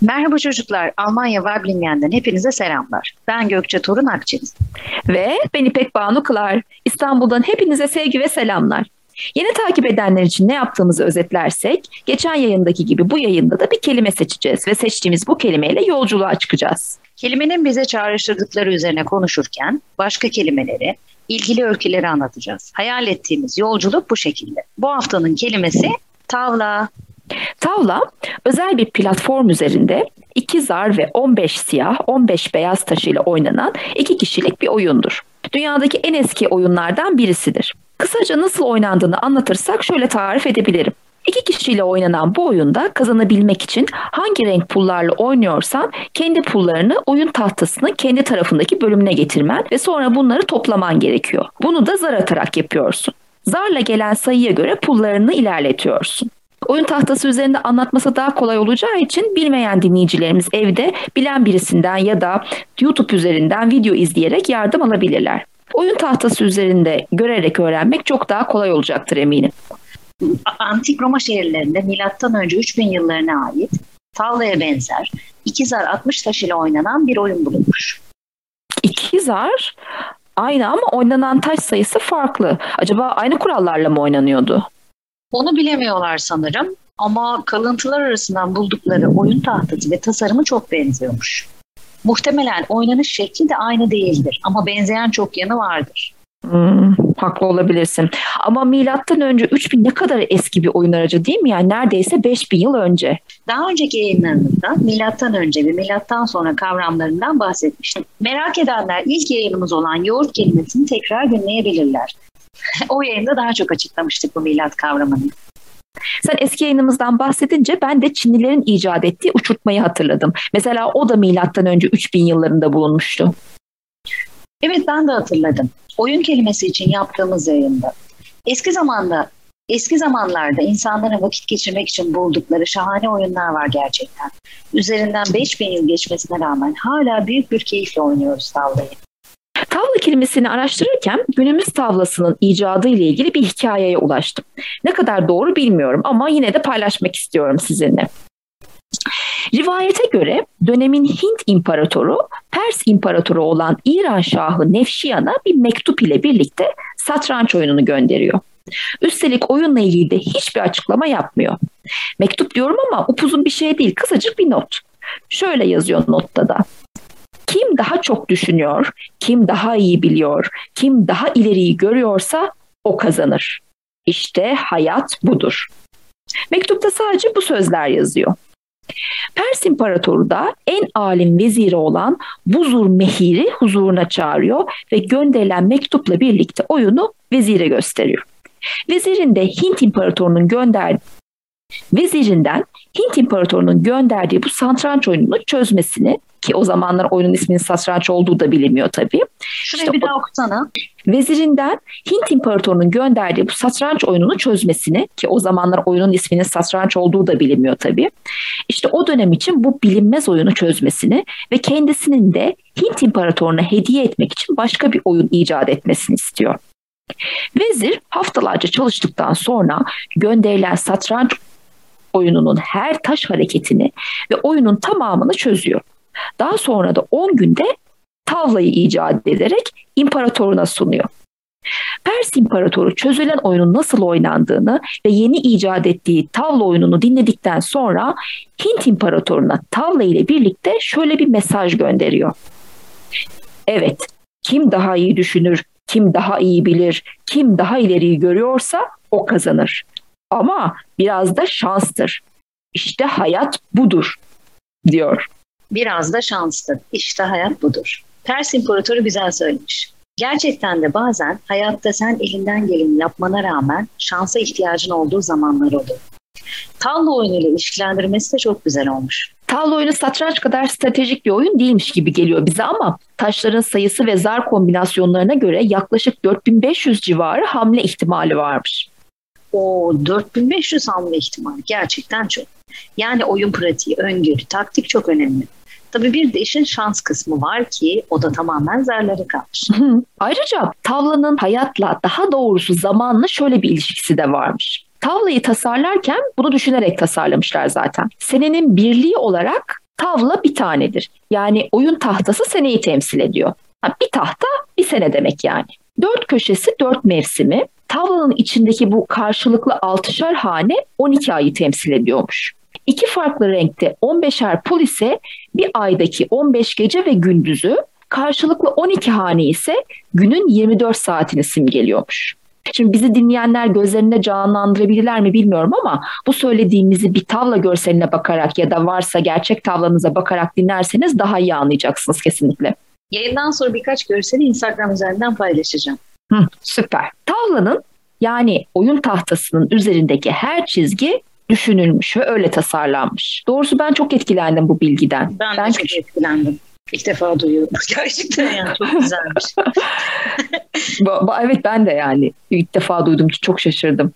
Merhaba çocuklar, Almanya Weiblingen'den hepinize selamlar. Ben Gökçe Torun Akçeniz. Ve ben İpek Banu Kılar. İstanbul'dan hepinize sevgi ve selamlar. Yeni takip edenler için ne yaptığımızı özetlersek, geçen yayındaki gibi bu yayında da bir kelime seçeceğiz ve seçtiğimiz bu kelimeyle yolculuğa çıkacağız. Kelimenin bize çağrıştırdıkları üzerine konuşurken başka kelimeleri, ilgili öyküleri anlatacağız. Hayal ettiğimiz yolculuk bu şekilde. Bu haftanın kelimesi tavla. Tavla özel bir platform üzerinde iki zar ve 15 siyah, 15 beyaz taşıyla oynanan iki kişilik bir oyundur. Dünyadaki en eski oyunlardan birisidir. Kısaca nasıl oynandığını anlatırsak şöyle tarif edebilirim. İki kişiyle oynanan bu oyunda kazanabilmek için hangi renk pullarla oynuyorsan kendi pullarını oyun tahtasının kendi tarafındaki bölümüne getirmen ve sonra bunları toplaman gerekiyor. Bunu da zar atarak yapıyorsun. Zarla gelen sayıya göre pullarını ilerletiyorsun. Oyun tahtası üzerinde anlatması daha kolay olacağı için bilmeyen dinleyicilerimiz evde bilen birisinden ya da YouTube üzerinden video izleyerek yardım alabilirler. Oyun tahtası üzerinde görerek öğrenmek çok daha kolay olacaktır eminim. Antik Roma şehirlerinde milattan önce 3000 yıllarına ait tavlaya benzer iki zar 60 taş ile oynanan bir oyun bulunmuş. İki zar aynı ama oynanan taş sayısı farklı. Acaba aynı kurallarla mı oynanıyordu? Onu bilemiyorlar sanırım ama kalıntılar arasından buldukları oyun tahtası ve tasarımı çok benziyormuş. Muhtemelen oynanış şekli de aynı değildir ama benzeyen çok yanı vardır. Hmm, haklı olabilirsin. Ama milattan önce 3000 ne kadar eski bir oyun aracı değil mi? Yani neredeyse 5000 yıl önce. Daha önceki yayınlarımızda milattan önce ve milattan sonra kavramlarından bahsetmiştim. Merak edenler ilk yayınımız olan yoğurt kelimesini tekrar dinleyebilirler. O yayında daha çok açıklamıştık bu milat kavramını. Sen eski yayınımızdan bahsedince ben de Çinlilerin icat ettiği uçurtmayı hatırladım. Mesela o da milattan önce 3000 yıllarında bulunmuştu. Evet ben de hatırladım. Oyun kelimesi için yaptığımız yayında. Eski zamanda Eski zamanlarda insanların vakit geçirmek için buldukları şahane oyunlar var gerçekten. Üzerinden 5000 yıl geçmesine rağmen hala büyük bir keyifle oynuyoruz tavlayı. Tavla kelimesini araştırırken günümüz tavlasının icadı ile ilgili bir hikayeye ulaştım. Ne kadar doğru bilmiyorum ama yine de paylaşmak istiyorum sizinle. Rivayete göre dönemin Hint imparatoru Pers imparatoru olan İran Şahı Nefşiyan'a bir mektup ile birlikte satranç oyununu gönderiyor. Üstelik oyunla ilgili de hiçbir açıklama yapmıyor. Mektup diyorum ama upuzun bir şey değil, kısacık bir not. Şöyle yazıyor notta da. Kim daha çok düşünüyor, kim daha iyi biliyor, kim daha ileriyi görüyorsa o kazanır. İşte hayat budur. Mektupta sadece bu sözler yazıyor. Pers İmparatoru da en alim veziri olan Buzur Mehir'i huzuruna çağırıyor ve gönderilen mektupla birlikte oyunu vezire gösteriyor. Vezirin de Hint İmparatorunun gönderdiği Vezirinden Hint İmparatorunun gönderdiği bu satranç oyununu çözmesini ki o zamanlar oyunun isminin satranç olduğu da bilinmiyor tabii. Şurayı işte bir daha okusana. Vezirinden Hint İmparatorunun gönderdiği bu satranç oyununu çözmesini ki o zamanlar oyunun isminin satranç olduğu da bilinmiyor tabii. İşte o dönem için bu bilinmez oyunu çözmesini ve kendisinin de Hint İmparatoruna hediye etmek için başka bir oyun icat etmesini istiyor. Vezir haftalarca çalıştıktan sonra gönderilen satranç oyununun her taş hareketini ve oyunun tamamını çözüyor. Daha sonra da 10 günde tavlayı icat ederek imparatoruna sunuyor. Pers İmparatoru çözülen oyunun nasıl oynandığını ve yeni icat ettiği tavla oyununu dinledikten sonra Hint İmparatoruna tavla ile birlikte şöyle bir mesaj gönderiyor. Evet, kim daha iyi düşünür, kim daha iyi bilir, kim daha ileriyi görüyorsa o kazanır. Ama biraz da şanstır. İşte hayat budur diyor. Biraz da şanstır. İşte hayat budur. Pers İmparatoru güzel söylemiş. Gerçekten de bazen hayatta sen elinden geleni yapmana rağmen şansa ihtiyacın olduğu zamanlar olur. Tavla oyunuyla ilişkilendirmesi de çok güzel olmuş. Tavla oyunu satranç kadar stratejik bir oyun değilmiş gibi geliyor bize ama taşların sayısı ve zar kombinasyonlarına göre yaklaşık 4500 civarı hamle ihtimali varmış. O 4500 hamle ihtimali gerçekten çok. Yani oyun pratiği, öngörü, taktik çok önemli. Tabii bir de işin şans kısmı var ki o da tamamen zarları kalmış. Ayrıca tavlanın hayatla daha doğrusu zamanla şöyle bir ilişkisi de varmış. Tavlayı tasarlarken bunu düşünerek tasarlamışlar zaten. Senenin birliği olarak Tavla bir tanedir. Yani oyun tahtası seneyi temsil ediyor. Ha, bir tahta bir sene demek yani. Dört köşesi dört mevsimi. Tavlanın içindeki bu karşılıklı altışar hane 12 ayı temsil ediyormuş. İki farklı renkte 15'er pul ise bir aydaki 15 gece ve gündüzü, karşılıklı 12 hane ise günün 24 saatini simgeliyormuş. Şimdi bizi dinleyenler gözlerinde canlandırabilirler mi bilmiyorum ama bu söylediğimizi bir tavla görseline bakarak ya da varsa gerçek tavlanıza bakarak dinlerseniz daha iyi anlayacaksınız kesinlikle. Yayından sonra birkaç görseli Instagram üzerinden paylaşacağım. Hı, süper. Tavlanın yani oyun tahtasının üzerindeki her çizgi düşünülmüş ve öyle tasarlanmış. Doğrusu ben çok etkilendim bu bilgiden. Ben, ben de çok etkilendim. İlk defa duyuyorum. Gerçekten yani çok güzelmiş. evet ben de yani ilk defa duydum çok şaşırdım.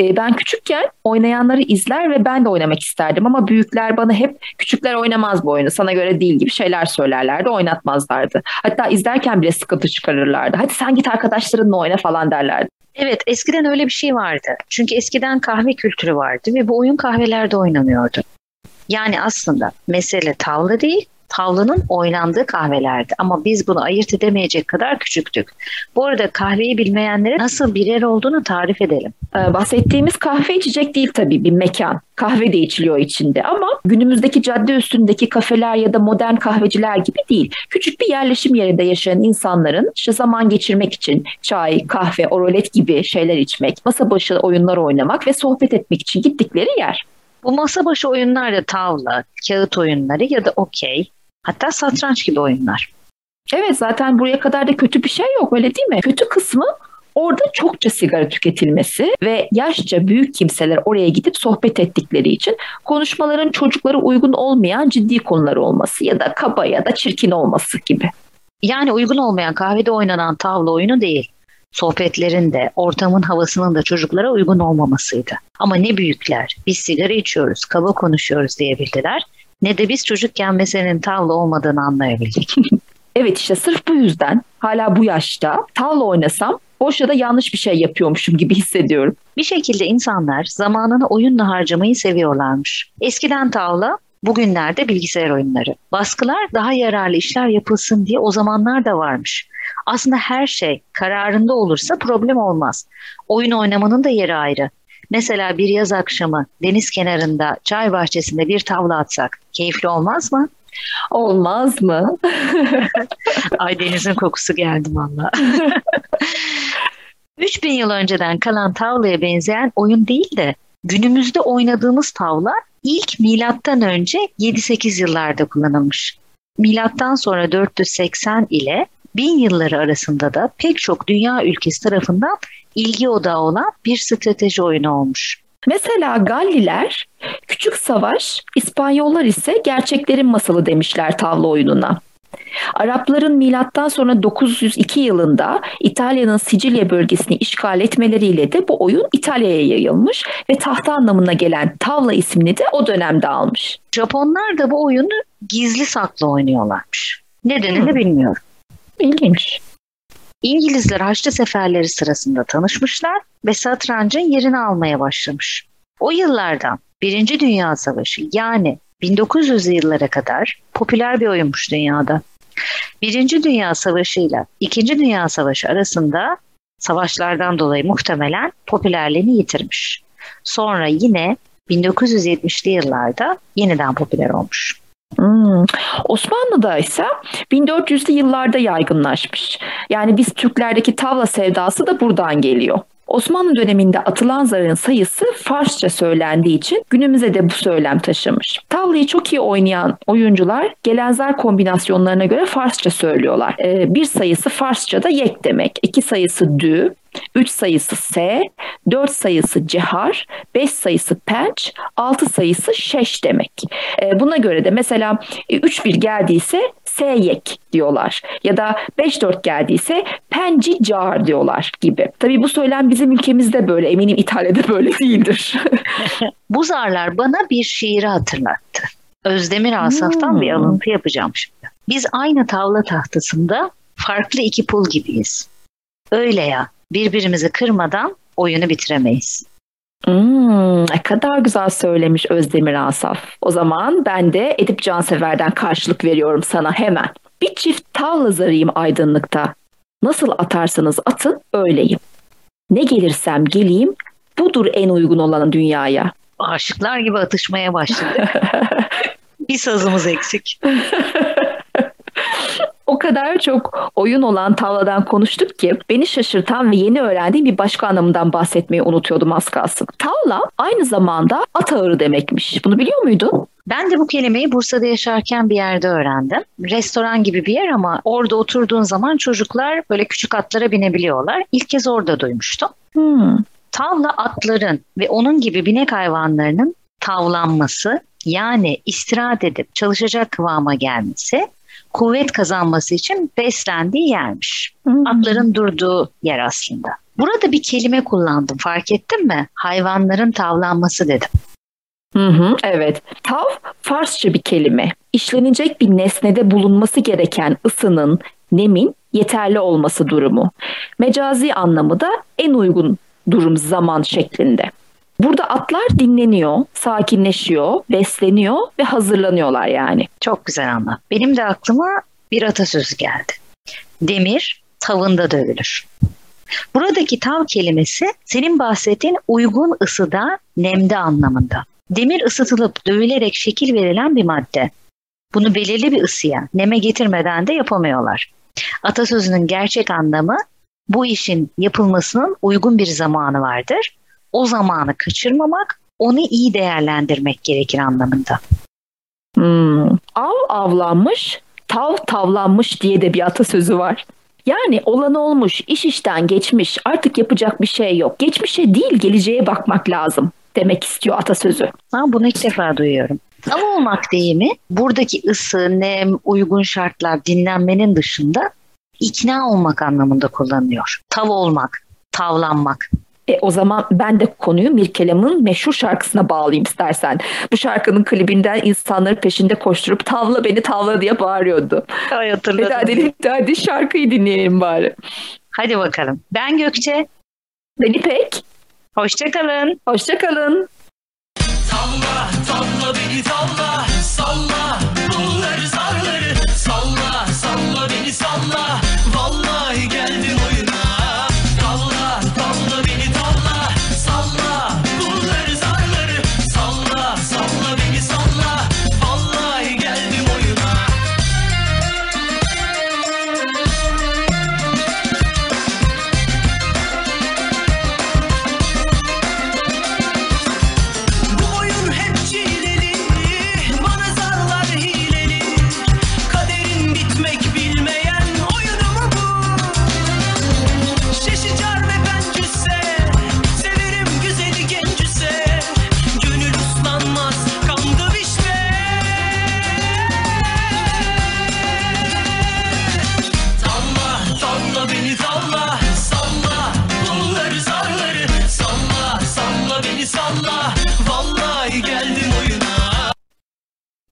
Ee, ben küçükken oynayanları izler ve ben de oynamak isterdim ama büyükler bana hep küçükler oynamaz bu oyunu sana göre değil gibi şeyler söylerlerdi oynatmazlardı. Hatta izlerken bile sıkıntı çıkarırlardı. Hadi sen git arkadaşlarınla oyna falan derlerdi. Evet eskiden öyle bir şey vardı. Çünkü eskiden kahve kültürü vardı ve bu oyun kahvelerde oynanıyordu. Yani aslında mesele tavla değil, tavlanın oynandığı kahvelerdi. Ama biz bunu ayırt edemeyecek kadar küçüktük. Bu arada kahveyi bilmeyenlere nasıl birer olduğunu tarif edelim. Ee, bahsettiğimiz kahve içecek değil tabii bir mekan. Kahve de içiliyor içinde ama günümüzdeki cadde üstündeki kafeler ya da modern kahveciler gibi değil. Küçük bir yerleşim yerinde yaşayan insanların işte zaman geçirmek için çay, kahve, orolet gibi şeyler içmek, masa başı oyunlar oynamak ve sohbet etmek için gittikleri yer. Bu masa başı oyunlar da tavla, kağıt oyunları ya da okey, hatta satranç gibi oyunlar. Evet zaten buraya kadar da kötü bir şey yok öyle değil mi? Kötü kısmı orada çokça sigara tüketilmesi ve yaşça büyük kimseler oraya gidip sohbet ettikleri için konuşmaların çocuklara uygun olmayan ciddi konular olması ya da kaba ya da çirkin olması gibi. Yani uygun olmayan kahvede oynanan tavla oyunu değil sohbetlerin de ortamın havasının da çocuklara uygun olmamasıydı. Ama ne büyükler biz sigara içiyoruz, kaba konuşuyoruz diyebildiler ne de biz çocukken meselenin tavla olmadığını anlayabildik. evet işte sırf bu yüzden hala bu yaşta tavla oynasam boşa da yanlış bir şey yapıyormuşum gibi hissediyorum. Bir şekilde insanlar zamanını oyunla harcamayı seviyorlarmış. Eskiden tavla Bugünlerde bilgisayar oyunları. Baskılar daha yararlı işler yapılsın diye o zamanlar da varmış. Aslında her şey kararında olursa problem olmaz. Oyun oynamanın da yeri ayrı. Mesela bir yaz akşamı deniz kenarında çay bahçesinde bir tavla atsak keyifli olmaz mı? Olmaz mı? Ay denizin kokusu geldi valla. 3000 yıl önceden kalan tavlaya benzeyen oyun değil de günümüzde oynadığımız tavla ilk milattan önce 7-8 yıllarda kullanılmış. Milattan sonra 480 ile 1000 yılları arasında da pek çok dünya ülkesi tarafından ilgi odağı olan bir strateji oyunu olmuş. Mesela Galliler küçük savaş, İspanyollar ise gerçeklerin masalı demişler tavla oyununa. Arapların milattan sonra 902 yılında İtalya'nın Sicilya bölgesini işgal etmeleriyle de bu oyun İtalya'ya yayılmış ve tahta anlamına gelen tavla ismini de o dönemde almış. Japonlar da bu oyunu gizli saklı oynuyorlarmış. Nedenini hmm. bilmiyorum. İlginç. İngilizler Haçlı seferleri sırasında tanışmışlar ve satrancın yerini almaya başlamış. O yıllardan Birinci Dünya Savaşı yani 1900'lü yıllara kadar popüler bir oyunmuş dünyada. Birinci Dünya Savaşı ile İkinci Dünya Savaşı arasında savaşlardan dolayı muhtemelen popülerliğini yitirmiş. Sonra yine 1970'li yıllarda yeniden popüler olmuş. Hmm. Osmanlı'da ise 1400'lü yıllarda yaygınlaşmış. Yani biz Türklerdeki tavla sevdası da buradan geliyor. Osmanlı döneminde atılan zarın sayısı Farsça söylendiği için günümüze de bu söylem taşımış. Tavlayı çok iyi oynayan oyuncular gelen zar kombinasyonlarına göre Farsça söylüyorlar. Ee, bir sayısı Farsça'da yek demek, iki sayısı dü, 3 sayısı S, 4 sayısı cehar, 5 sayısı penç, 6 sayısı şeş demek. E, buna göre de mesela 3-1 geldiyse S-yek diyorlar. Ya da 5-4 geldiyse penci car diyorlar gibi. Tabii bu söylem bizim ülkemizde böyle. Eminim İtalya'da böyle değildir. bu zarlar bana bir şiiri hatırlattı. Özdemir Asaf'tan hmm. bir alıntı yapacağım şimdi. Biz aynı tavla tahtasında farklı iki pul gibiyiz. Öyle ya birbirimizi kırmadan oyunu bitiremeyiz. Hmm, ne kadar güzel söylemiş Özdemir Asaf. O zaman ben de Edip Cansever'den karşılık veriyorum sana hemen. Bir çift tavla zarıyım aydınlıkta. Nasıl atarsanız atın öyleyim. Ne gelirsem geleyim budur en uygun olan dünyaya. Aşıklar gibi atışmaya başladı. bir sazımız eksik. o kadar çok oyun olan tavladan konuştuk ki beni şaşırtan ve yeni öğrendiğim bir başka anlamından bahsetmeyi unutuyordum az kalsın. Tavla aynı zamanda at ağırı demekmiş. Bunu biliyor muydun? Ben de bu kelimeyi Bursa'da yaşarken bir yerde öğrendim. Restoran gibi bir yer ama orada oturduğun zaman çocuklar böyle küçük atlara binebiliyorlar. İlk kez orada duymuştum. Hmm. Tavla atların ve onun gibi binek hayvanlarının tavlanması yani istirahat edip çalışacak kıvama gelmesi kuvvet kazanması için beslendiği yermiş. Hmm. Atların durduğu yer aslında. Burada bir kelime kullandım fark ettin mi? Hayvanların tavlanması dedim. Hı hı, evet. Tav Farsça bir kelime. İşlenecek bir nesnede bulunması gereken ısının, nemin yeterli olması durumu. Mecazi anlamı da en uygun durum zaman şeklinde. Burada atlar dinleniyor, sakinleşiyor, besleniyor ve hazırlanıyorlar yani. Çok güzel anlat. Benim de aklıma bir atasözü geldi. Demir tavında dövülür. Buradaki tav kelimesi senin bahsettiğin uygun ısıda, nemde anlamında. Demir ısıtılıp dövülerek şekil verilen bir madde. Bunu belirli bir ısıya, neme getirmeden de yapamıyorlar. Atasözünün gerçek anlamı bu işin yapılmasının uygun bir zamanı vardır. O zamanı kaçırmamak, onu iyi değerlendirmek gerekir anlamında. Hmm. Av avlanmış, tav tavlanmış diye de bir atasözü var. Yani olan olmuş, iş işten geçmiş, artık yapacak bir şey yok. Geçmişe değil, geleceğe bakmak lazım demek istiyor atasözü. Ha, bunu ilk defa duyuyorum. Av olmak deyimi buradaki ısı, nem, uygun şartlar, dinlenmenin dışında ikna olmak anlamında kullanılıyor. Tav olmak, tavlanmak. E, o zaman ben de konuyu Mirkelam'ın meşhur şarkısına bağlayayım istersen. Bu şarkının klibinden insanları peşinde koşturup tavla beni tavla diye bağırıyordu. Ay hatırladım. Hadi, hadi şarkıyı dinleyelim bari. Hadi bakalım. Ben Gökçe. Ben İpek. Hoşçakalın. Hoşçakalın. Tavla, tavla beni tavla, salla